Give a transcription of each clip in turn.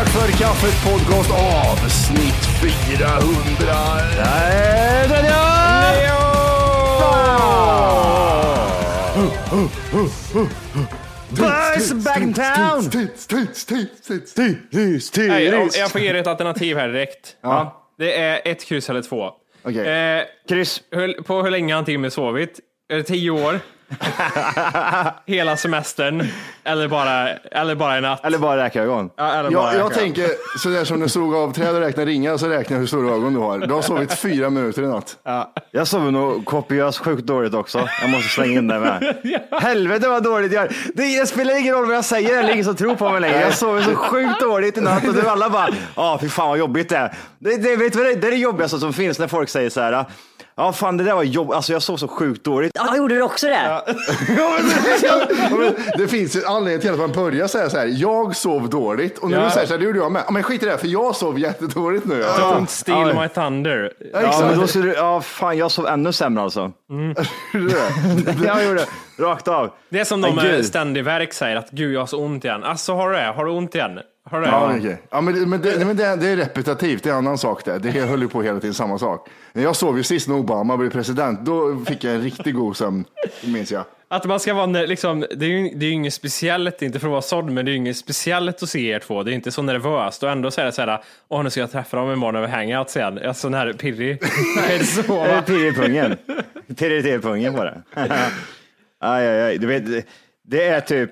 Tack för kaffet podcast avsnitt 400. Nej, den Boys back in town! Nej, jag, jag får ge dig ett alternativ här direkt. Ja. Det är ett kryss eller två. Okej. Eh, hur, på hur länge har Timmy sovit? Är det tio år? Hela semestern? Eller bara, eller bara en natt? Eller bara räkögon. Ja, eller bara Jag, jag tänker sådär som av träd och räknar ringar så räknar jag hur stora ögon du har. Du har sovit fyra minuter i natt. Jag sover nog kopiöst sjukt dåligt också. Jag måste slänga in det med. Helvete vad dåligt jag. Det, det spelar ingen roll vad jag säger, det är ingen som tror på mig längre. Jag sover så sjukt dåligt i natt och du alla bara, ja fy fan vad jobbigt det är. Det, det, vet du det, det är det jobbigaste som finns när folk säger så här, ja fan det där var jobbigt, alltså jag sov så sjukt dåligt. Ja, gjorde du också det? Ja, men det finns ju anledning till att man börjar säga så här. Jag sov dåligt och när Ja. du säger så här, det gjorde jag med. Ja, Men skit i det, för jag sov jättedåligt nu. Don't steal Ja. my thunder. Ja, Ja, exakt. men då skulle du, ja fan jag sov ännu sämre alltså. jag gjorde det, rakt av. Det är som Men de med ständig värk säger, att gud jag har så ont igen. Alltså har du det? Har du ont igen? Har du det? Ja, okej. ja, men, det, men, det, men det, det är repetitivt, det är en annan sak det. Det höll ju på hela tiden samma sak. När jag sov ju sist när Obama blev president, då fick jag en riktigt god sömn, minns jag. Att man ska vara, ner- liksom, det är ju det är ju inget speciellt, inte för att vara sådd, men det är ju inget speciellt att se er två. Det är inte så nervöst och ändå så är det så här, åh nu ska jag träffa dem imorgon över hangout sen. Jag är sån här pirrig. Jag är så, Är det va? pirr i pungen? Pirr i pungen det. aj, aj, aj. Du vet, det är typ,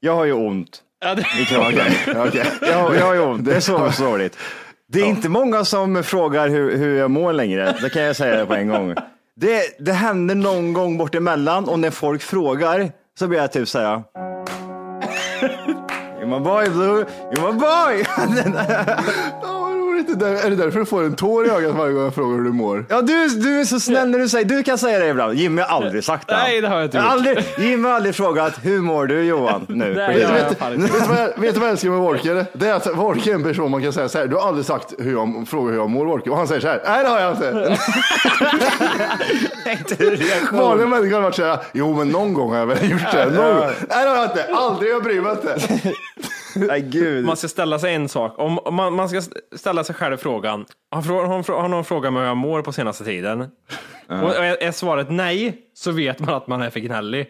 jag har ju ont Ja, det, i kragen. Jag har ju ont, det är så dåligt. Det är inte många som frågar hur, hur jag mår längre, det kan jag säga på en gång. Det, det händer någon gång bort emellan och när folk frågar så blir jag typ så här. You're my boy Blue, you're my boy! där, är det därför du får en tår i ögat varje gång jag frågar hur du mår? Ja, du, du är så snäll när du säger, du kan säga det ibland. Jimmy har aldrig sagt det. Nej, det har jag inte har gjort. aldrig, Jimmy har aldrig frågat, hur mår du Johan? Nu. Nej, Precis. det har jag Vet, vet, vad jag, vet du vad jag älskar med Wolke? Det är att Wolke är en person man kan säga så här, du har aldrig sagt hur jag frågar hur jag mår Wolke. Och han säger så här, nej det har jag inte. Vanliga människor har varit så här, jo men någon gång har jag väl gjort det. Nej det har jag inte, aldrig, jag bryr mig inte. Nej, gud. man ska ställa sig en sak. Om, om man, man ska ställa sig själv frågan, har, har, har någon frågat mig hur jag mår på senaste tiden? Och är är svaret nej, så vet man att man är för gnällig.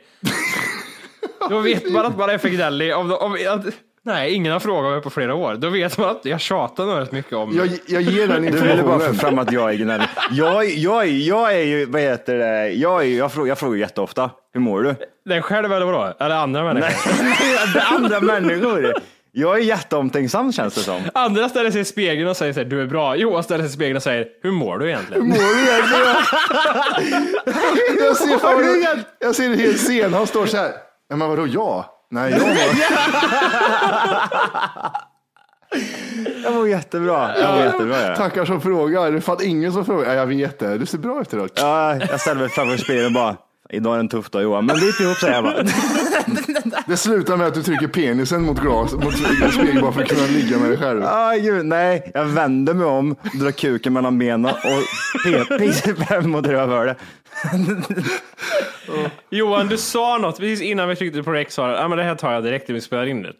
Då vet man att man är för gnällig. Om, om, att, nej, ingen har frågat mig på flera år. Då vet man att jag tjatar nog rätt mycket om Jag, jag ger den Du ville bara få informationen. fram att jag är gnällig. Jag, jag, jag är ju, vad heter det, jag, är, jag, frågar, jag frågar jätteofta, hur mår du? den själv eller vadå? Eller andra människor? Nej, det är andra människor. Jag är jätteomtänksam känns det som. Andra ställer sig i spegeln och säger så här, du är bra. Johan ställer sig i spegeln och säger, hur mår du egentligen? Mår du egentligen? jag ser fan, jag ser en hel scen, han står så här. Ja, men vadå jag? Nej, jag mår. Jag mår jättebra. Jag mår jättebra ja. Tackar som frågar. Det är fan ingen som frågar. Ja, jag vet det. Du ser bra ut idag. ja, jag ställer mig framför spegeln och bara, idag är en tuff dag Johan, men bit ihop säger jag bara. Det slutar med att du trycker penisen mot glas, mot spegeln bara för att kunna ligga med dig själv. Ah, gud, nej, jag vänder mig om, drar kuken mellan benen och pe- piser fram mot rövhålet. Johan, du sa något precis innan vi tryckte på rec. Sa, ah, men det här tar jag direkt när vi spelar in det.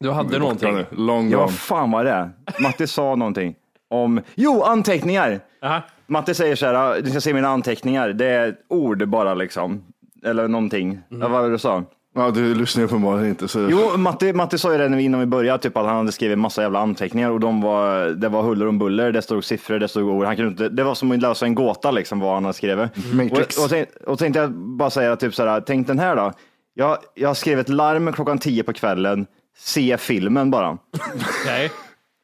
Du hade någonting. Long Ja, vad fan var det? Matte sa någonting om, jo, anteckningar. Aha. Matte säger så här, du ska se mina anteckningar, det är ord bara liksom. Eller någonting. Ja, vad var det du sa? Ja, du lyssnar uppenbarligen inte. Så... Jo, Matte, Matte sa ju det innan vi började, typ att han hade skrivit massa jävla anteckningar och de var, det var huller om buller, det stod siffror, det stod ord. Han kunde inte, det var som att lösa en gåta liksom vad han hade skrivit. Matrix. Och, och, tänk, och tänkte jag bara säga typ så här, tänk den här då. Jag, jag skrev ett larm klockan tio på kvällen, se filmen bara. Okej.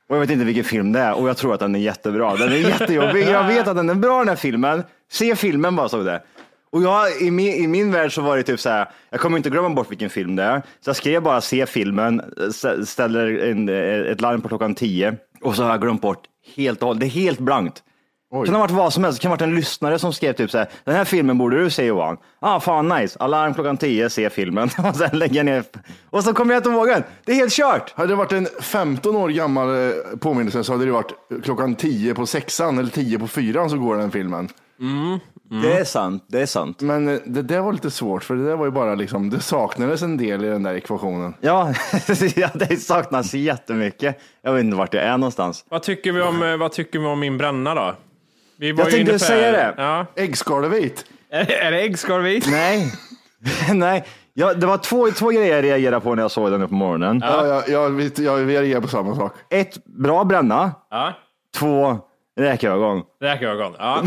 Och jag vet inte vilken film det är och jag tror att den är jättebra. Den är jättejobbig. Jag vet att den är bra den här filmen. Se filmen bara stod det. Och jag, i, min, i min värld så var det typ så här, jag kommer inte glömma bort vilken film det är. Så jag skrev bara se filmen, stä- ställer en, ett larm på klockan tio och så har jag glömt bort helt och hållet. Det är helt blankt. Det kan ha varit vad som helst. Det kan ha varit en lyssnare som skrev typ så här, den här filmen borde du se Johan. Ah, fan nice. Alarm klockan tio, se filmen. och sen lägger jag ner. Och så kommer jag inte ihåg den. Det är helt kört. Hade det varit en 15 år gammal eh, påminnelse så hade det varit klockan 10 på sexan eller 10 på fyran så går den filmen. Det är sant. Det är sant. Men eh, det där var lite svårt för det där var ju bara liksom, det saknades en del i den där ekvationen. Ja, ja, det saknas jättemycket. Jag vet inte vart jag är någonstans. Vad, tycker vi om, eh, vad tycker vi om min bränna då? Vi var Jag ju tänkte på- säga det. Ja. Äggskaldevit. Är, är det äggskalvit? Nej, nej. Ja, det var två, två grejer jag reagerade på när jag såg den nu på morgonen. Ja, jag, jag, vet- jag, vi reagerar på samma sak. Ett, bra bränna. Ja. Två, räkögon. Räkögon. Ja.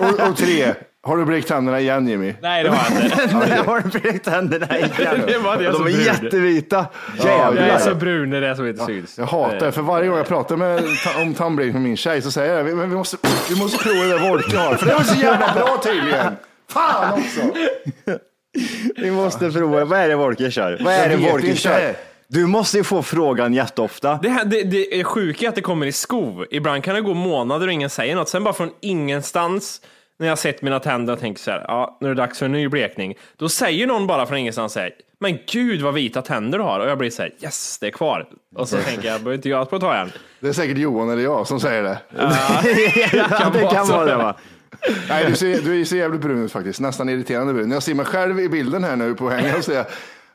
Och, och tre, har du blekt tänderna igen Jimmy? Nej, det har jag inte. Har du blekt tänderna igen? Det var det jag De är brun. jättevita. Jag är Jävlar. så brun när det är som inte syns. Jag hatar det, för varje gång jag pratar med, om tandblek med min tjej så säger jag men vi måste, vi måste prova det där Wolke har, för det var så jävla bra tydligen. Fan också! Vi måste prova. Vad är det Wolke kör? Vad är Jag det Wolke inte. kör? Du måste ju få frågan jätteofta. Det, här, det, det är sjuka att det kommer i skov. Ibland kan det gå månader och ingen säger något. Sen bara från ingenstans, när jag sett mina tänder och tänker så här, ja, nu är det dags för en ny blekning. Då säger någon bara från ingenstans så här, men gud vad vita tänder du har. Och jag blir så här, yes, det är kvar. Och så tänker jag, behöver inte göra på ett tag igen. Det är säkert Johan eller jag som säger det. Ja, det vara kan så. vara det va? Nej, du ser, du ser jävligt brun ut faktiskt, nästan irriterande brun. När jag ser mig själv i bilden här nu på hängen säger jag,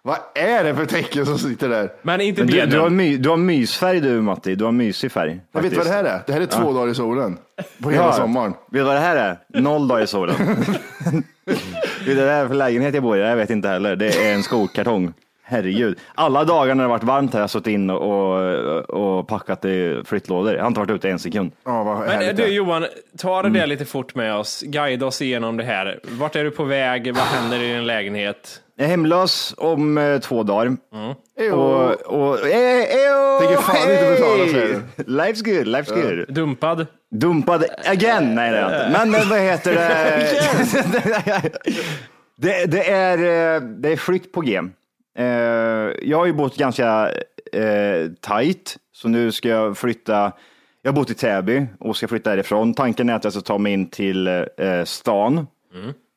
vad är det för tecken som sitter där? Men inte Men du, du, har my, du har mysfärg du Matti, du har mysig färg. Jag vet vad det här är? Det här är två dagar i solen. På hela Ja. sommaren. Vet du vad det här är? Noll dagar i solen. vet du vad det är för lägenhet jag bor i? Jag vet inte heller. Det är en skokartong. Herregud. Alla dagar när det har varit varmt har jag suttit in och, och, packat i flyttlådor. Jag har inte varit ute en sekund. Ja, vad Men du. Johan, ta det där lite fort med oss. Guida oss igenom det här. Vart är du på väg? Vad händer i din lägenhet? Jag är hemlös om eh, två dagar. Ejo. Och, och, eh, eh, Tänker fan inte betala, säger du. Life's good, life's good. Dumpad? Dumpad again. Nej, det är jag inte. Men eh, vad heter det? det, det, är, eh, det är flytt på G. Eh, Jag har ju bott ganska eh, tight, så nu ska jag flytta. Jag har bott i Täby och ska flytta därifrån. Tanken är att jag ska ta mig in till eh, stan.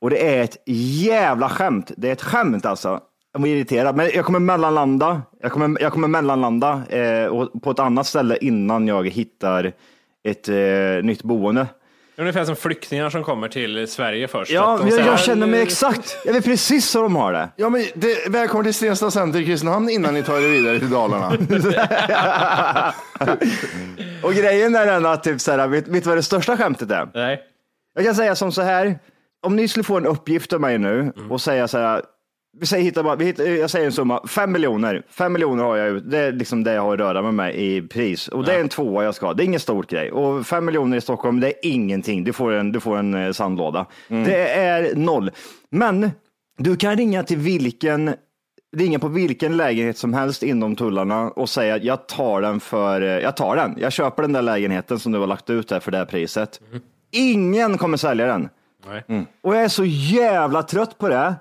Och det är ett jävla skämt. Det är ett skämt alltså. Jag blir irriterad, men jag kommer mellanlanda. Jag kommer, jag kommer mellanlanda eh, och på ett annat ställe innan jag hittar ett eh, nytt boende. Ungefär som flyktingar som kommer till Sverige först. Ja, Att de jag, säger, jag känner mig exakt. Jag vet precis hur de har det. Ja, men det, välkommen till Stensta Center i Kristinehamn innan ni tar er vidare till Dalarna. Och grejen är den att typ så här, vet, vet du vad det största skämtet är? Nej. Jag kan säga som så här, om ni skulle få en uppgift av mig nu och säga så här, vi säger, hitta bara, vi hittar, jag säger en summa, fem miljoner. Fem miljoner har jag det är liksom det jag har att röra med mig i pris. Och det är en tvåa jag ska ha, det är ingen stor grej. Och fem miljoner i Stockholm, det är ingenting. Du får en, du får en eh, sandlåda. Det är noll. Men du kan ringa till vilken ringa på vilken lägenhet som helst inom tullarna och säga att jag tar den för, eh, jag tar den. Jag köper den där lägenheten som du har lagt ut där för det här priset. Ingen kommer sälja den. Nej. Och jag är så jävla trött på det.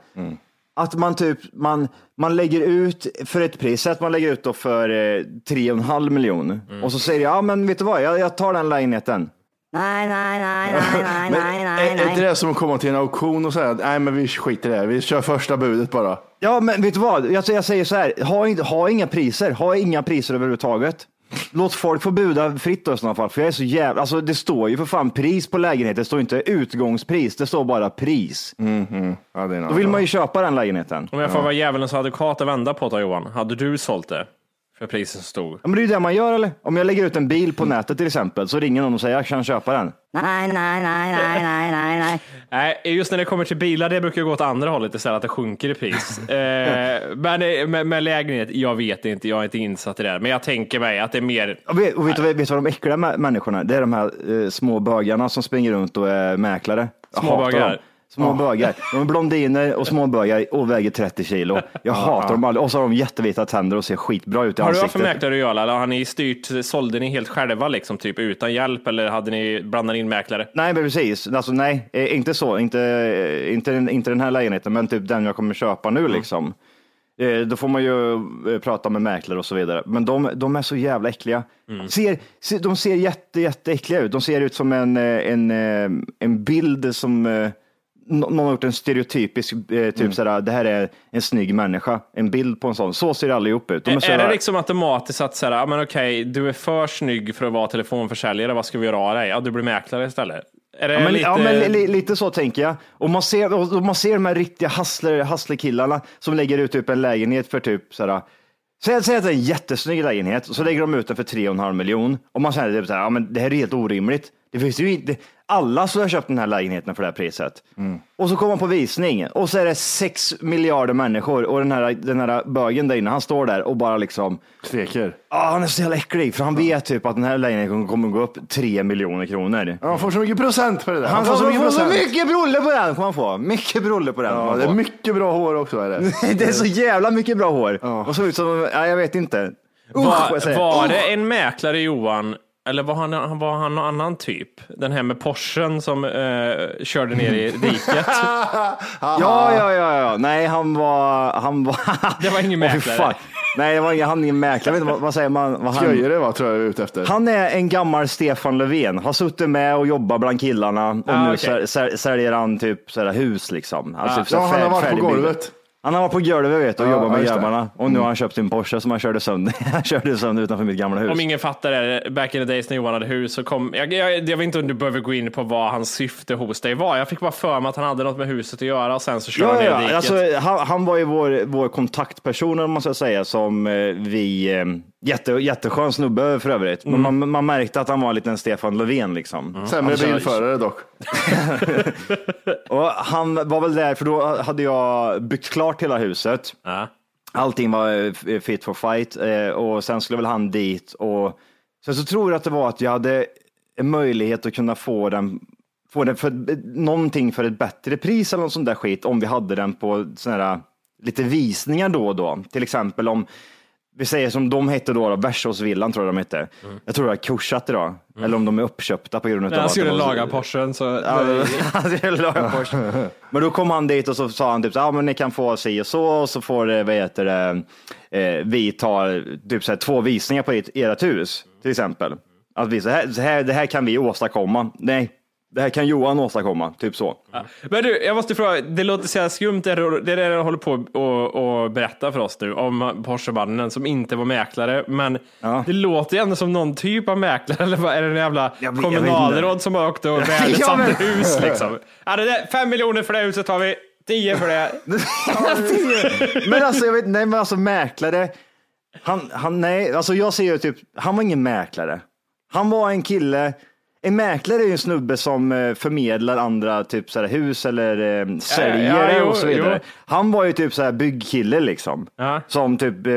Att man typ, man, man lägger ut för ett pris, säg att man lägger ut då för eh, 3,5 miljoner. Och så säger jag, ja men vet du vad, jag, jag tar den lägenheten. Nej, nej, nej, nej, nej, nej, är, nej, är inte det som att komma till en auktion och säga att nej men vi skiter i det, vi kör första budet bara. Ja, men vet du vad? Jag, jag säger så här, ha, inte, ha inga priser, ha inga priser överhuvudtaget. Låt folk få buda fritt då i sådana fall, för jag är så jävla, alltså det står ju för fan pris på lägenheten, det står inte utgångspris, det står bara pris. Ja, det är en Då annan vill man ju köpa den lägenheten. Om jag får vara djävulens advokat och vända på det Johan, hade du sålt det för priset som stod? Ja, men det är ju det man gör eller? Om jag lägger ut en bil på nätet till exempel, så ringer någon och säger jag kan köpa den. Nej, nej, nej, nej, nej, nej, nej. Nej, just när det kommer till bilar, det brukar gå åt andra hållet istället, att det sjunker i pris. eh, men eh, med, med lägenhet, jag vet inte, jag är inte insatt i det. här. Men jag tänker mig att det är mer, Och vet, och vet, vet du vad de äckliga mä- människorna Det är de här eh, små bögarna som springer runt och är mäklare. Jag Små hatar bögar? De är blondiner och små bögar och väger 30 kilo. Jag hatar dem aldrig. Och så har de jättevita tänder och ser skitbra ut i har du haft ansiktet. för mäklare att göra? Eller har ni styrt, sålde ni helt själva liksom, typ utan hjälp? Eller hade ni blandat in mäklare? Nej, men precis. Alltså, nej, eh, inte så. Inte, eh, inte, inte den här lägenheten, men typ den jag kommer köpa nu. Liksom. Eh, Då får man ju prata med mäklare och så vidare. Men de, de är så jävla äckliga. Ser, ser, de ser jätte, jätteäckliga ut. De ser ut som en, en, en bild som någon har gjort en stereotypisk, eh, typ sådär, det här är en snygg människa. En bild på en sån. Så ser allihop ut. De är, är det liksom automatiskt att ja men okej, du är för snygg för att vara telefonförsäljare, vad ska vi göra av dig? Ja, du blir mäklare istället. Är det Ja, men, lite... ja, men li, li- lite så tänker jag. Och man ser, och man ser de här riktiga hustler, hustlerkillarna som lägger ut typ en lägenhet för typ sådär, Säg, att det är en jättesnygg lägenhet så lägger de ut den för 3,5 miljon och man säger typ så här, ja, men det här är helt orimligt. Det finns ju inte, alla skulle ha köpt den här lägenheten för det här priset. Och så kommer man på visning och så är det 6 miljarder människor och den här, den här bögen där inne, han står där och bara liksom, Steker. ah, han är så jävla äcklig för han vet typ att den här lägenheten kommer gå upp 3 miljoner kronor. Han får så mycket procent på det där. Han får så mycket, så mycket brolle på den, kommer han få. Mycket brolle på den. Ja, han det är mycket bra hår också. Är det. det är så jävla mycket bra hår. Och så ut som, ja, jag vet inte. Usch, vad Var, säger. var det en mäklare Johan, eller var han, var han någon annan typ? Den här med Porschen som eh, körde ner i diket. Ja, ja, ja, ja. Nej, han var... Han var... Det var ingen mäklare. Nej, det var ingen, han är ingen mäklare. Inte, vad, vad säger man? Vad han, Sköjare va, tror jag är ute efter. han är en gammal Stefan Löfven. Har suttit med och jobbat bland killarna och Ah, nu säl- säljer han typ sådär hus liksom. Alltså, typ Ja, sådär han har varit på golvet. Han har varit på golvet vet du, och Ja, jobbat ja, med grabbarna. Och nu har han köpt sin Porsche som han körde sönder. han körde sönder utanför mitt gamla hus. Om ingen fattar det, back in the days när Johan hade hus så kom, jag, jag, jag vet inte om du behöver gå in på vad hans syfte hos dig var. Jag fick bara för mig att han hade något med huset att göra och sen så körde Ja, han ner ja, diket. alltså, han, han var ju vår, vår kontaktperson, om man ska säga, som eh, vi, eh, jätte, jätteskön snubbe för övrigt. Men man, man märkte att han var en liten Stefan Löfven liksom. Sämre Han kör- bilförare dock. Och han var väl där, för då hade jag byggt klart hela huset. Ja. Allting var eh, fit for fight eh, och sen skulle väl han dit och sen så tror jag att det var att jag hade en möjlighet att kunna få den få den för någonting för ett bättre pris eller något sånt där skit om vi hade den på såna här lite visningar då och då. Till exempel om vi säger som de hette då, då Värsåsvillan tror jag de hette. Jag tror det har kursat idag. Eller om de är uppköpta på grund av När han att var- Porschen så... Han skulle laga Porsche. Men då kom han dit och så sa han typ så ja men ni kan få si och så och så får det, vad heter det, eh, vi tar typ så här, två visningar på ert, ert hus till exempel. Att vi, så här, så här, det här kan vi åstadkomma. Nej, det här kan Johan åstadkomma, typ så. Men du, jag måste fråga, det låter så här skumt det, det är det jag håller på och, och berätta för oss nu om Porschemannen som inte var mäklare, men Ja. det låter ju ändå som någon typ av mäklare, eller vad är det en jävla Jag kommunalråd som har åkt och Ja, värdesatte men- hus liksom? Ja, det där, fem miljoner för det huset har vi, tio för det. men alltså, jag vet, nej men alltså mäklare, han, han, nej, alltså jag ser ju typ, han var ingen mäklare. Han var en kille, En mäklare är ju en snubbe som eh, förmedlar andra typ så här, hus eller eh, säljare ja, jo, och så vidare. jo. Han var ju typ så här byggkille liksom. Ja. Som typ, eh,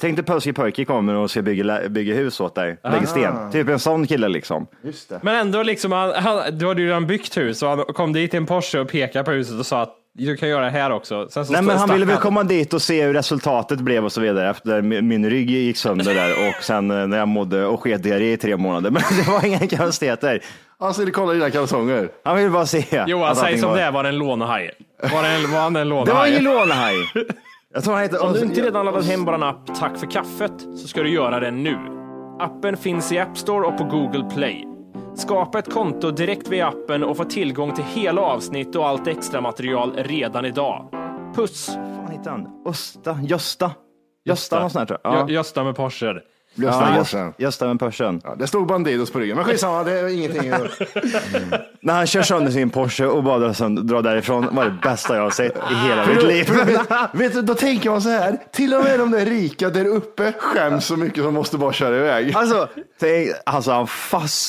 tänk dig Pöski Pöjki kommer och ska bygga, bygga hus åt dig, lägger sten. Typ en sån kille liksom. Just det. Men ändå, liksom, han, han, du hade ju redan byggt hus och han kom dit i en Porsche och pekade på huset och sa att du kan göra det här också. Sen så Nej, men han ville väl komma dit och se hur resultatet blev och så vidare efter min rygg gick sönder där och sen eh, när jag mådde och sket i tre månader. Men det var inga konstigheter. Han skulle kolla dina kalsonger. Han ville bara se. Johan, att säg som var- det är, var det en lånehaj? Var, det en, var han en Det var lånehaj? ingen lånehaj. Jag tror han heter... Om du inte redan laddat hem vår app Tack för kaffet så ska du göra det nu. Appen finns i App Store och på Google Play. Skapa ett konto direkt via appen och få tillgång till hela avsnitt och allt extra material redan idag. Puss! Vad heter han? Östa? Gösta? Gösta något sånt här tror jag. Gö- Gösta med Porsche. Gösta Ja, Morsen. Gösta, Gösta med Porschen. Ja, det stod Bandidos på ryggen, men skitsamma, det är ingenting. När han kör sönder sin Porsche och bara sönder- drar därifrån var det bästa jag har sett i hela mitt liv. Vet du, då tänker man så här, till och med de där rika där uppe skäms så mycket som måste bara köra iväg. Alltså, tänk, alltså han fast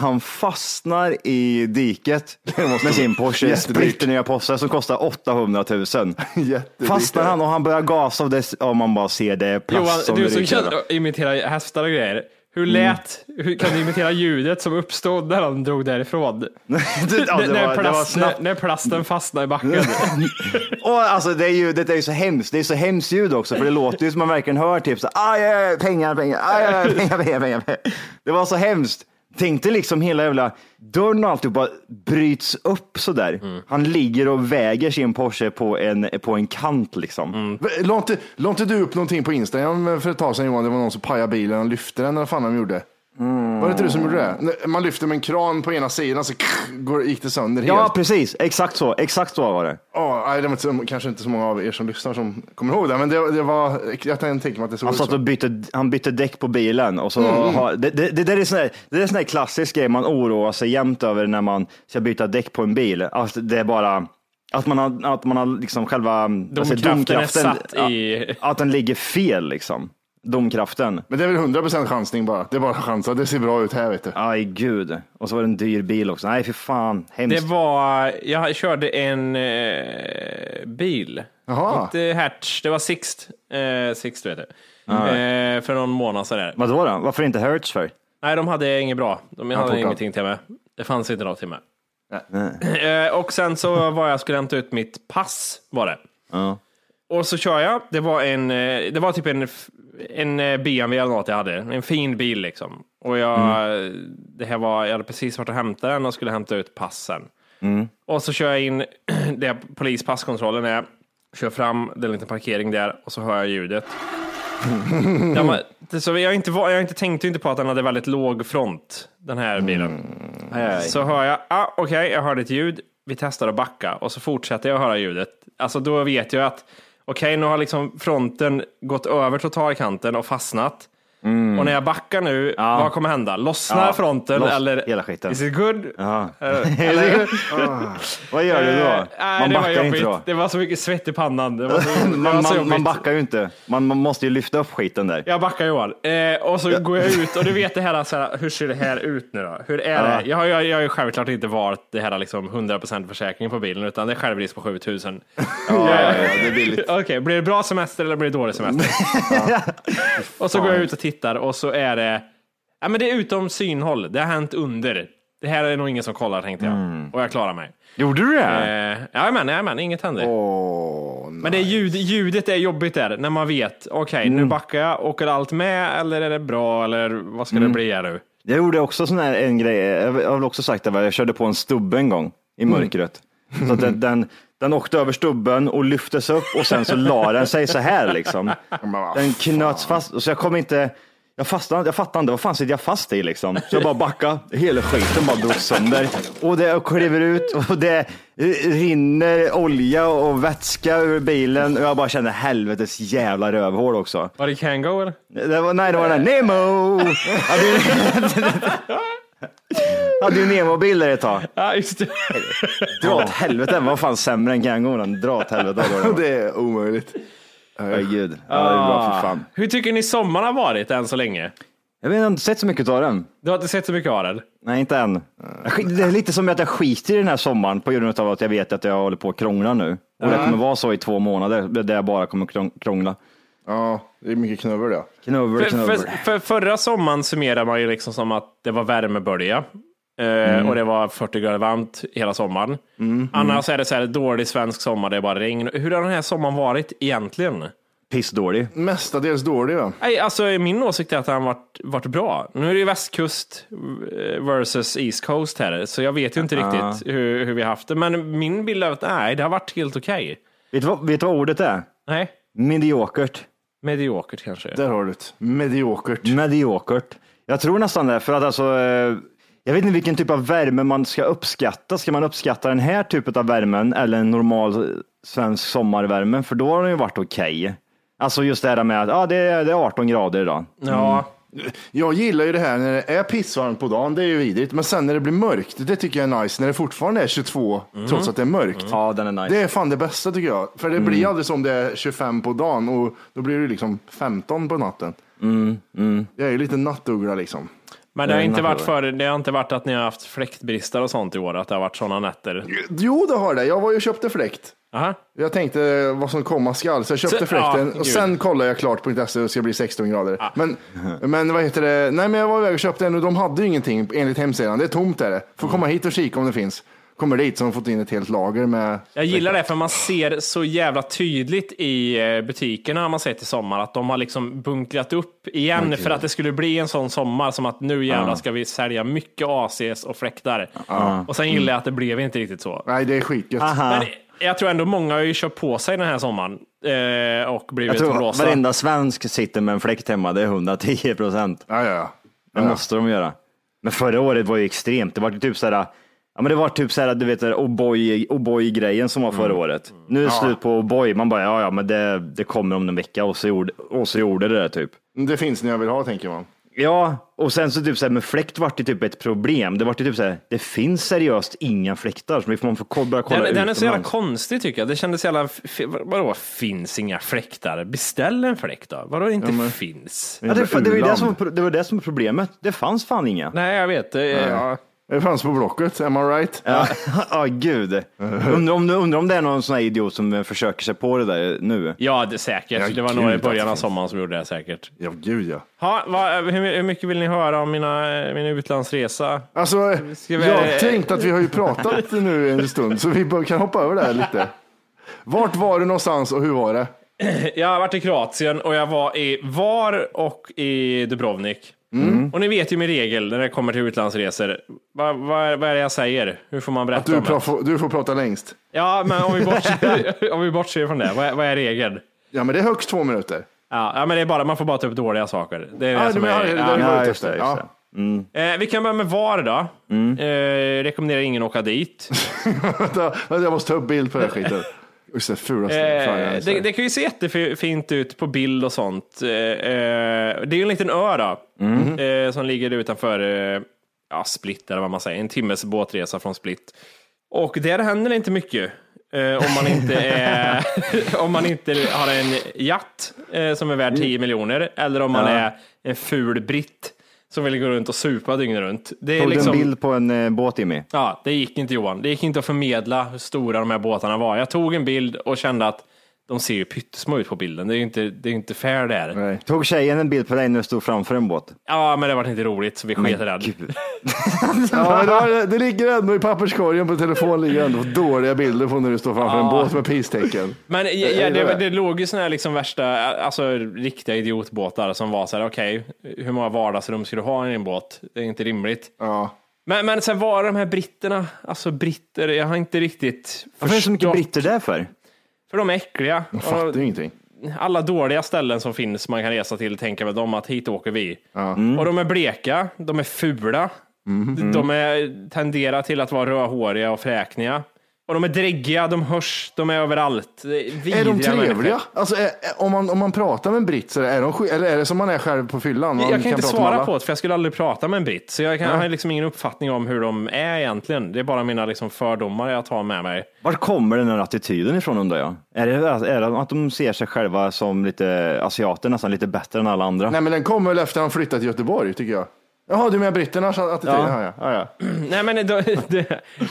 Han fastnar i diket med sin Porsche splitternya Porsche som kostar 800 000. Jättedyrt. Fastnar han och han börjar gasa och det, ja, man bara ser det plast Johan, som du som kan imitera hästar och grejer. Hur lät, hur kan du imitera ljudet som uppstod när han drog därifrån? Det- ja, det när, var- det var plast, när, när plasten fastnade i backen. Och alltså det är ju, det är ju så hemskt, det är så hemskt ljud också för det låter ju som man verkligen hör typ så aj, aj, aj, pengar, pengar, aj, aj, aj, pengar, pengar, pengar, pengar. Det var så hemskt. Tänk dig liksom hela jävla dörren och alltihop bara bryts upp så där. Mm. Han ligger och väger sin Porsche på en, på en kant liksom. Mm. La inte du upp någonting på Instagram för ett tag sedan Johan? Det var någon som pajade bilen och lyfte den eller vad fan de gjorde? Var det inte du som gjorde det? Man lyfter med en kran på ena sidan så går, gick det sönder Ja, helt. precis. Exakt så. Exakt så var det. Ja, nej, det var inte, kanske inte så många av er som lyssnar som kommer ihåg det, men det, det var, jag tänka mig att det såg Han ut satt så. och bytte, han bytte däck på bilen och så Mm. har, det, det, det, där är sån där, det där är sån där klassisk grej man oroar sig jämt över när man ska byta däck på en bil. Att det är bara att man har, att man har liksom själva alltså, Domkraften är satt ja, i- Att den ligger fel liksom. Domkraften. Men det är väl 100% chansning bara. Det är bara chansa. Det ser bra ut här vet du. Aj gud. Och så var det en dyr bil också. Nej fy fan. Hemskt. Det var, jag körde en eh, bil. Jaha. Inte Hertz, det var Sixt. Eh, Sixt vet du. Eh, för någon månad sedan. Vadå då? Varför inte Hertz för? Nej, de hade inget bra. De hade tolkar. ingenting till mig. Det fanns inte något till mig. Eh, och sen så var jag skulle hämta ut mitt pass var det. Ja. Och så kör jag. Det var en, eh, det var typ en, en eh, BMW eller något jag hade. En fin bil liksom. Och jag, det här var, jag hade precis varit och hämtat den och skulle hämta ut passen. Och så kör jag in där polispasskontrollen är. Kör fram, det är en liten parkering där och så hör jag ljudet. Den var, så jag, inte, jag inte tänkte inte på att den hade väldigt låg front, den här bilen. Aj, aj. Så hör jag, ah, okej, jag hörde ett ljud, vi testar att backa och så fortsätter jag höra ljudet. Alltså då vet jag att, okej, nu har liksom fronten gått över totalkanten och fastnat. Och när jag backar nu, vad kommer hända? Lossnar Ja, fronten loss- eller? hela skiten. Is it good? Ja. Eller? Vad gör du då? Eh, Man det backar inte då. Det var så mycket svett i pannan. Så, Man, man, man backar ju inte. Man, man måste ju lyfta upp skiten där. Jag backar Johan. Eh, och så går jag ut och du vet det här, så här, hur ser det här ut nu då? Hur är det? Jag har, jag, jag har ju självklart inte valt det här liksom 100% försäkring på bilen utan det är självrisk på 7000. Ja, ja, ja, det är billigt. Okej, blir det bra semester eller blir det dålig semester? Och så går jag ut och tittar och så är det, ja men det är utom synhåll. Det har hänt under. Det här är nog ingen som kollar tänkte jag. Och jag klarar mig. Gjorde du det? Eh, jajamän, jajamän, inget händer. Åh, Men det är ljud, ljudet är jobbigt där, när man vet, okej nu backar jag, åker allt med eller är det bra eller vad ska det bli här nu? Jag gjorde också sån här en grej, jag har väl också sagt det, jag körde på en stubbe en gång i mörkret. Så den, den, den åkte över stubben och lyftes upp och sen så la den sig så här liksom. Den knöts fast, så jag kom inte, jag fastnade, jag fattade inte, vad fan sitter jag fast i liksom? Så jag bara backade, hela skiten bara drog sönder. Och det kliver ut och det rinner olja och vätska ur bilen och jag bara kände helvetes jävla rövhål också. Var det Kango eller? Det var, nej, det var den där Nemo! Hade ju- Hade ju Nemo-bil där ett tag. Ja, just det. Dra åt helvete, var fan sämre än Kangon. Dra åt helvete. vad det är omöjligt. Herregud. Ja, det är bra för fan. Hur tycker ni sommaren har varit än så länge? Jag vet, jag har inte sett så mycket av den. Du har inte sett så mycket av den? Nej, inte än. Jag Det är lite som att jag skiter i den här sommaren på grund av att jag vet att jag håller på att krångla nu. Och det kommer vara så i två månader där jag bara kommer krång- krångla. Ja, det är mycket knubbel det. Knubbel, För, knubbel. för, för förra sommaren summerar man ju liksom som att det var värmebölja. Eh, Mm. Och det var 40 grader varmt hela sommaren. Annars är det så här dålig svensk sommar, det är bara regn. Hur har den här sommaren varit egentligen? Pissdålig. Mestadels dålig va? Nej, alltså min åsikt är att den varit, varit bra. Nu är det ju västkust eh, versus East Coast här, så jag vet ju inte riktigt hur, hur vi har haft det. Men min bild är att nej, det har varit helt okej. Vet du, vad, vet du vad ordet är? Nej, Mediokert. Mediokert kanske. Där har du det. Mediokert. Mediokert. Jag tror nästan det, för att alltså, eh, jag vet inte vilken typ av värme man ska uppskatta. Ska man uppskatta den här typen av värmen eller en normal svensk sommarvärme? För då har den ju varit okej. Alltså just det här med att ah, det, är, det är 18 grader idag. Ja, Jag gillar ju det här när det är pissvarmt på dagen, det är ju vidrigt. Men sen när det blir mörkt, det tycker jag är nice. När det fortfarande är 22, trots att det är mörkt. Ja, den är nice. Det är fan det bästa tycker jag. För det blir aldrig som det är 25 på dagen och då blir det liksom 15 på natten. Jag är ju lite nattuggla liksom. men det har, inte varit för, det har inte varit att ni har haft fläktbrister och sånt i år, att det har varit sådana nätter. Jo, det har det. Jag var ju och köpte fläkt. Aha. Jag tänkte vad som komma skall, så jag köpte Så- fläkten ja, och gud. sen kollade jag klart på .se och det ska bli 16 grader. Men, men vad heter det? Nej, men jag var iväg och köpte en och de hade ju ingenting enligt hemsidan. Det är tomt är det. Får komma hit och kika om det finns. Kommer dit så har de fått in ett helt lager med. Jag gillar det för man ser så jävla tydligt i eh, butikerna man sett i sommar att de har liksom bunkrat upp igen för att det skulle bli en sån sommar som att nu jävlar ska vi sälja mycket ACs och fläktar. Och sen gillar jag att det blev inte riktigt så. Nej, det är skitgött. Jag tror ändå många har ju kört på sig den här sommaren eh, och blivit Jag tror rosa. varenda svensk sitter med en fläkt hemma, det är 110 procent. Ja, ja, ja. Det måste de göra. Men förra året var ju extremt. Det var typ så här, ja men det var typ så här, du vet, O'boy- O'boy-grejen som var förra året. Nu är det slut på O'boy. Man bara, ja ja, men det, det kommer om en vecka och så gjorde, och så gjorde det det typ. Det finns när jag vill ha, tänker man. Ja, och sen så typ så här, med fläkt vart det typ ett problem. Det vart ju typ så här, det finns seriöst inga fläktar, så vi får man får börja kolla Den, den är så jävla konstig tycker jag. Det kändes jävla... Vadå finns inga fläktar? Beställ en fläkt då. Vadå inte finns? Ja, det, det, var det, som, det var det som var problemet. Det fanns fan inga. Nej, jag vet. Det, ja. Det fanns på Blocket, am I right? Ja, ja gud. Undrar om, undrar om det är någon sån här idiot som försöker sig på det där nu. Ja, det, säkert. Ja, det var några i början av finns. sommaren som gjorde det säkert. Ja, gud ja. Ha, vad, hur, hur mycket vill ni höra om mina, min utlandsresa? Alltså, Ska vi- jag tänkte att vi har ju pratat nu en stund, så vi bara kan hoppa över det här lite. Vart var du någonstans och hur var det? Jag har varit i Kroatien och jag var i Var och i Dubrovnik. Mm. Och ni vet ju min regel när det kommer till utlandsresor. Vad vad- vad är det jag säger? Hur får man berätta Att du, om det? du får prata längst. Ja, men om vi bortser, om vi bortser från det, vad är, vad är regeln? Ja, men det är högst två minuter. Ja, ja, men det är bara, man får bara ta upp dåliga saker. Det är det Ja, som men, är, ja, det ja. har vi Ja, varit just det, efter. just Ja. det. Eh, vi kan börja med VAR då. Mm. Eh, rekommenderar ingen att åka dit. Jag måste ta upp bild på den här skiten. Just det, fulaste Eh, det, det kan ju se jättefint ut på bild och sånt. Eh, eh, det är ju en liten ö då, Mm. eh, som ligger utanför eh, ja, Split, eller vad man säger. En timmes båtresa från Split. Och där händer det inte mycket. Eh, om, man inte är, om man inte har en jatt eh, som är värd 10 miljoner, eller om man är en ful britt som vill gå runt och supa dygnet runt. Det är Tog du liksom, en bild på en eh, båt Jimmy? Ja, det gick inte Johan. Det gick inte att förmedla hur stora de här båtarna var. Jag tog en bild och kände att de ser ju pyttesmå ut på bilden. Det är ju inte, det är inte fair där. Nej. Tog tjejen en bild på dig när du stod framför en båt? Ja, men det var inte roligt så vi sket i det. Gud. Ja, det, var- det ligger ändå i papperskorgen på telefonen ligger ändå dåliga bilder på när du står framför en båt med pistecken. Men ja, ja, det, det låg ju såna här liksom värsta, alltså riktiga idiotbåtar som var så här, okej, hur många vardagsrum ska du ha i din båt? Det är inte rimligt. Ja. Men, men sen var de här britterna, alltså britter, jag har inte riktigt Varför är det så mycket förstått- britter där för? För de är äckliga. Jag fattar Och- ju ingenting. alla dåliga ställen som finns man kan resa till tänker väl de att hit åker vi. Och de är bleka, de är fula, de är, tenderar till att vara rödhåriga och fräkniga. Och de är dräggiga, de hörs, de är överallt. Det Är, Är vidriga de trevliga? Alltså, är, om, man, om man pratar med en britt, så är de, eller är det som man är själv på fyllan? Man Jag kan inte prata med svara på det, för jag skulle aldrig prata med en britt. Så jag, kan, jag har liksom ingen uppfattning om hur de är egentligen. Det är bara mina liksom fördomar jag tar med mig. Vart kommer den här attityden ifrån undrar jag? Är det, är det att de ser sig själva som lite asiater, nästan lite bättre än alla andra? Nej, men den kommer väl efter han flyttat till Göteborg, tycker jag. Jaha, du menar britternas attityd? Ja. Ja, ja. Ja, Nej men de, de,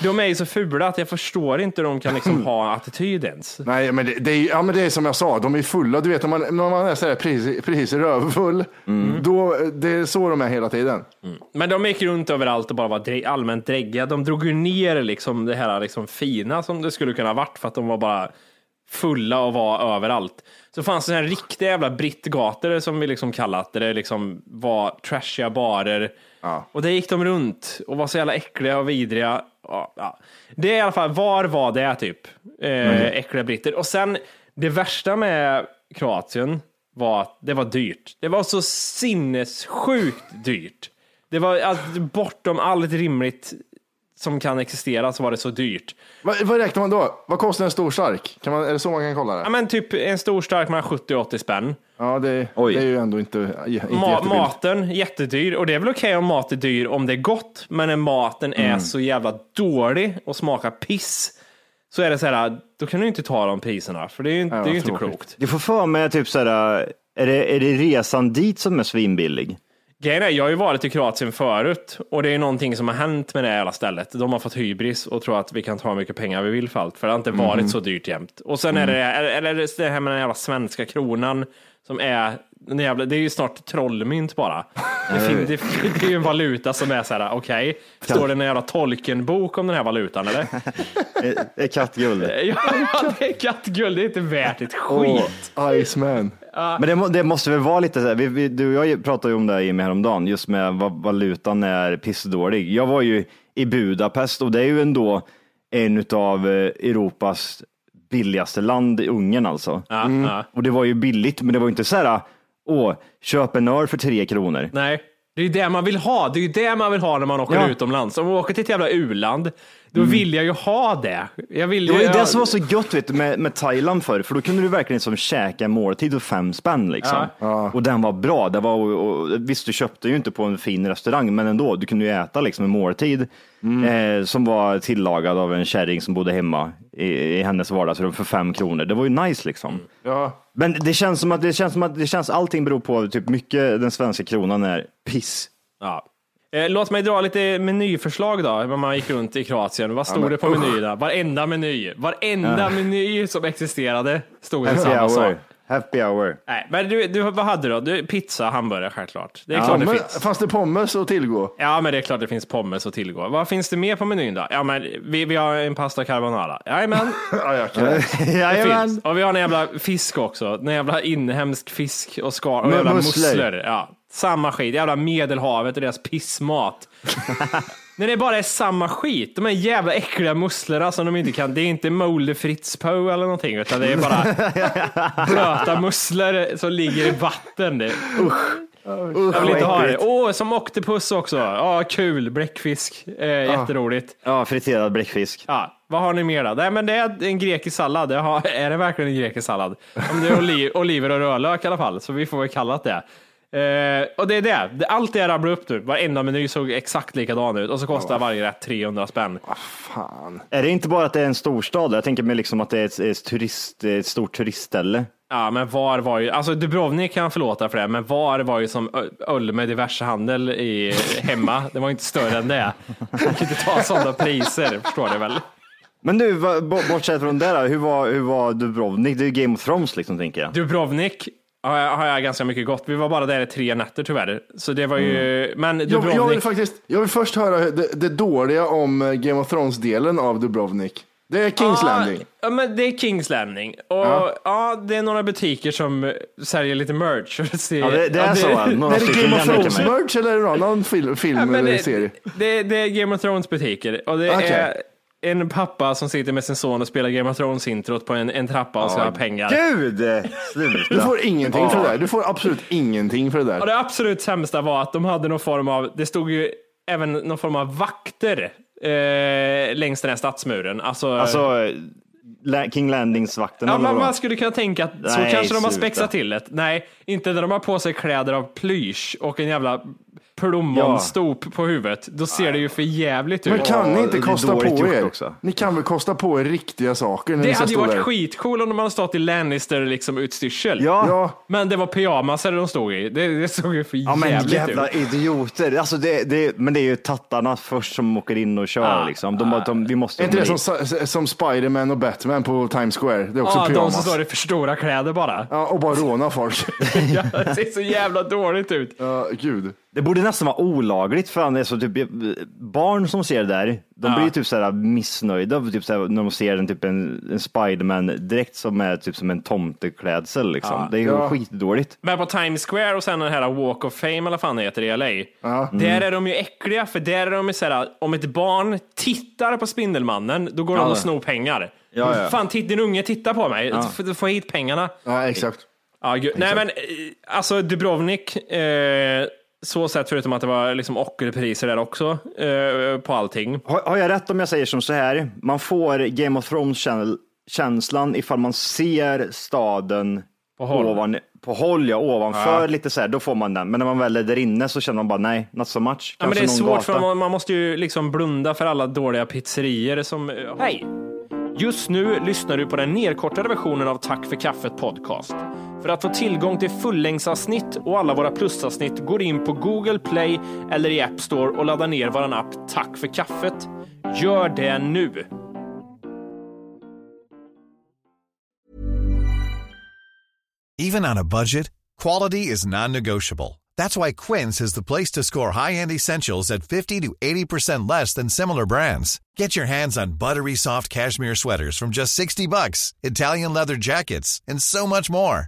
de är ju så fula att jag förstår inte hur de kan liksom ha attityd ens. Nej, men det, det, är, ja, men det är som jag sa, de är fulla. Du vet, om man, när man är så här precis, precis rövfull, då, det är så de är hela tiden. Men de gick runt överallt och bara var allmänt dräggiga. De drog ju ner liksom det här liksom fina som det skulle kunna ha varit för att de var bara fulla och var överallt. Så fanns det här riktiga jävla brittgator som vi liksom kallat där det liksom var trashiga barer. Och där gick de runt och var så jävla äckliga och vidriga. Ja, ja. Det är i alla fall, var var det typ? Eh, Äckliga britter. Och sen det värsta med Kroatien var att det var dyrt. Det var så sinnessjukt dyrt. Det var alltså, bortom allt rimligt som kan existera så var det så dyrt. Vad, vad räknar man då? Vad kostar en stor stark? Kan man, är det så man kan kolla det? Ja, men typ en stor stark mellan 70 och 80 spänn. Ja, det, det är ju ändå inte, inte Ma- jättebilligt. maten jättedyr och det är väl okej om mat är dyr om det är gott, men när maten är Mm. så jävla dålig och smakar piss så är det så här, då kan du inte ta de priserna för det är ju, inte- Ja, det är ju inte klokt. Du får för mig typ såhär, är det, är det resan dit som är svinbillig? Grejen är, jag har ju varit i Kroatien förut och det är någonting som har hänt med det här jävla stället. De har fått hybris och tror att vi kan ta hur mycket pengar vi vill för allt, för det har inte varit så dyrt jämt. Och sen är det, eller det här med den jävla svenska kronan som är, den jävla, det är ju snart trollmynt bara. Det, fin, det, det är ju en valuta som är så här, okej, står det en jävla Tolkien-bok om den här valutan eller? Är, är kattguld? ja, det är kattguld, det är inte värt ett skit. Åh, Iceman. Men det, det måste väl vara lite så här, vi, vi, du och jag pratade ju om det här Jimmy häromdagen, just med vad valutan är pissdålig. Jag var ju i Budapest och det är ju ändå en av Europas billigaste land, Ungern alltså. Ja, ja. Och det var ju billigt, men det var ju inte så här, åh, köp en öl för tre kronor. Nej, det är ju det man vill ha. Det är ju det man vill ha när man åker Ja. utomlands. Om man åker till ett jävla u-land, då vill jag ju ha det. Jag vill Det var ju det som var så gött vet du, med, med Thailand förr, för då kunde du verkligen som käka en måltid och fem spänn liksom. Och den var bra. Det var, och, och, visst, du köpte ju inte på en fin restaurang, men ändå, du kunde ju äta liksom en måltid eh, som var tillagad av en kärring som bodde hemma i, i hennes vardagsrum för fem kronor. Det var ju nice liksom. Ja. Men det känns som att det känns som att det känns, allting beror på typ mycket den svenska kronan är piss. Ja. Eh, Låt mig dra lite menyförslag då, när man gick runt i Kroatien. Vad stod men det på menyerna? Varenda meny, varenda meny som existerade stod det samma sak. hour. Happy hour. Nej, men du, du, vad hade du då? Du, pizza, hamburgare självklart. Det är Ja, klart det Men, finns. fanns det pommes att tillgå? Ja, men det är klart det finns pommes att tillgå. Vad finns det mer på menyn då? Ja, men vi, vi har en pasta carbonara. Jajamän. Ja, jag kan. Det Jajamän. finns. Och vi har en jävla fisk också. En jävla inhemsk fisk och skal och jävla musslor. musslor. Ja, samma skit. Jävla medelhavet och deras pissmat. När det bara är samma skit. De är jävla äckliga musslorna som de inte kan. Det är inte Molde Fritz På eller någonting, utan det är bara blöta musslor som ligger i vatten. Det, usch. Jag vill inte ha det. Åh, som Octopus också. Ja, kul. Bläckfisk. Eh, jätteroligt. Ja, friterad bläckfisk. Ja, vad har ni mer då? Nej, men det är en grekisk sallad. Har, är det verkligen en grekisk sallad? Om det är oli, oliver och rödlök i alla fall, så vi får väl kalla det Eh, och det är det. Det- Allt det jag rabblar upp nu, varenda meny såg exakt likadan ut och så kostar varje rätt 300 spänn. Fan. Är det inte bara att det är en storstad? Jag tänker mig liksom att det är ett, ett, turist, ett stort turistställe. Ja, men VAR var ju, alltså Dubrovnik kan jag förlåta för det, men VAR var ju som öl med diversehandel i, hemma. Det var inte större än det. Man kan inte ta sådana priser, förstår du väl? Men nu, bortsett från det, då, hur var, hur var Dubrovnik? Det är ju Game of Thrones liksom, tänker jag. Dubrovnik har jag, har jag ganska mycket gott. Vi var bara där i tre nätter tyvärr. Så det var ju, men Jag, jag, vill Dubrovnik. faktiskt, jag vill först höra det, det dåliga om eh, Game of Thrones-delen av Dubrovnik. Det är Kings Landing. Ja, men det är Kings Landing. Och ja. det är några butiker som säljer lite merch. Ja, det, det är så. va? Några Är det Game of mig. Thrones-merch eller är det någon annan film, film Ja, eller det, serie? det, det är Game of Thrones butiker. Och det Okej. är en pappa som sitter med sin son och spelar Game of Thrones-introt på en, en trappa och ska ha pengar. Gud! Sluta. Du får ingenting för det där. Du får absolut ingenting för det Och där. det absolut sämsta var att de hade någon form av, det stod ju även någon form av vakter eh, längs den här stadsmuren. Alltså, Alltså, King Landings-vakten Ja, man, man skulle kunna tänka att så Nej, kanske de har sluta. spexat till det. Nej, inte när de har på sig kläder av plysch och en jävla plommonstop på huvudet. Då ser det ju för jävligt ut. Men kan ni inte kosta på er? också. Ni kan väl kosta på er riktiga saker när det ni hade ju varit där? skitcool om de hade stått i Lannister liksom utstyrsel. Ja. Ja, Men det var pyjamaser de stod i. Det, det såg ju för Ja men jävligt jävla ut. idioter. Alltså det, det, men det är ju tattarna först som åker in och kör Ah, liksom. De, bara, de, vi måste är inte det som, som Spiderman och Batman på Times Square? Det är också Ja, de pyjamas. som står i för stora kläder bara. Ja, och bara råna folk. Ja, det ser så jävla dåligt ut. Ja, gud. Det borde nästan vara olagligt för det är så typ, barn som ser det där, de blir ju typ så här missnöjda typ så här, när de ser en, typ en, en Spiderman-dräkt som är typ som en tomteklädsel. Liksom. Det är ju Ja. skitdåligt. Men på Times Square och sen den här Walk of Fame eller vad fan det heter i LA. Där är de ju äckliga för där är de ju såhär, om ett barn tittar på Spindelmannen, då går de och snor pengar. Ja, ja. Fan, titt, din unge tittar på mig, F- få hit pengarna. Ja, exakt. Ja. Nej men, eh, alltså Dubrovnik, eh, så sett förutom att det var liksom ockerpriser där också eh, på allting. Har, har jag rätt om jag säger som så här? Man får Game of Thrones-känslan ifall man ser staden På håll. ovan, på håll, ja, ovanför lite så här, då får man den. Men när man väl är där inne så känner man bara nej, not so much. Ja, men det är svårt för gata. man, man måste ju liksom blunda för alla dåliga pizzerier som... Hej! Just nu lyssnar du på den nedkortade versionen av Tack för kaffet podcast. För att få tillgång till fullängdsavsnitt och alla våra plusavsnitt går in på Google Play eller i App Store och laddar ner vår app Tack för kaffet. Gör det nu! Even on a budget, quality is non-negotiable. That's why Quince is the place to score high-end essentials at 50 to 80% less than similar brands. Get your hands on buttery soft cashmere sweaters from just 60 bucks, Italian leather jackets, and so much more.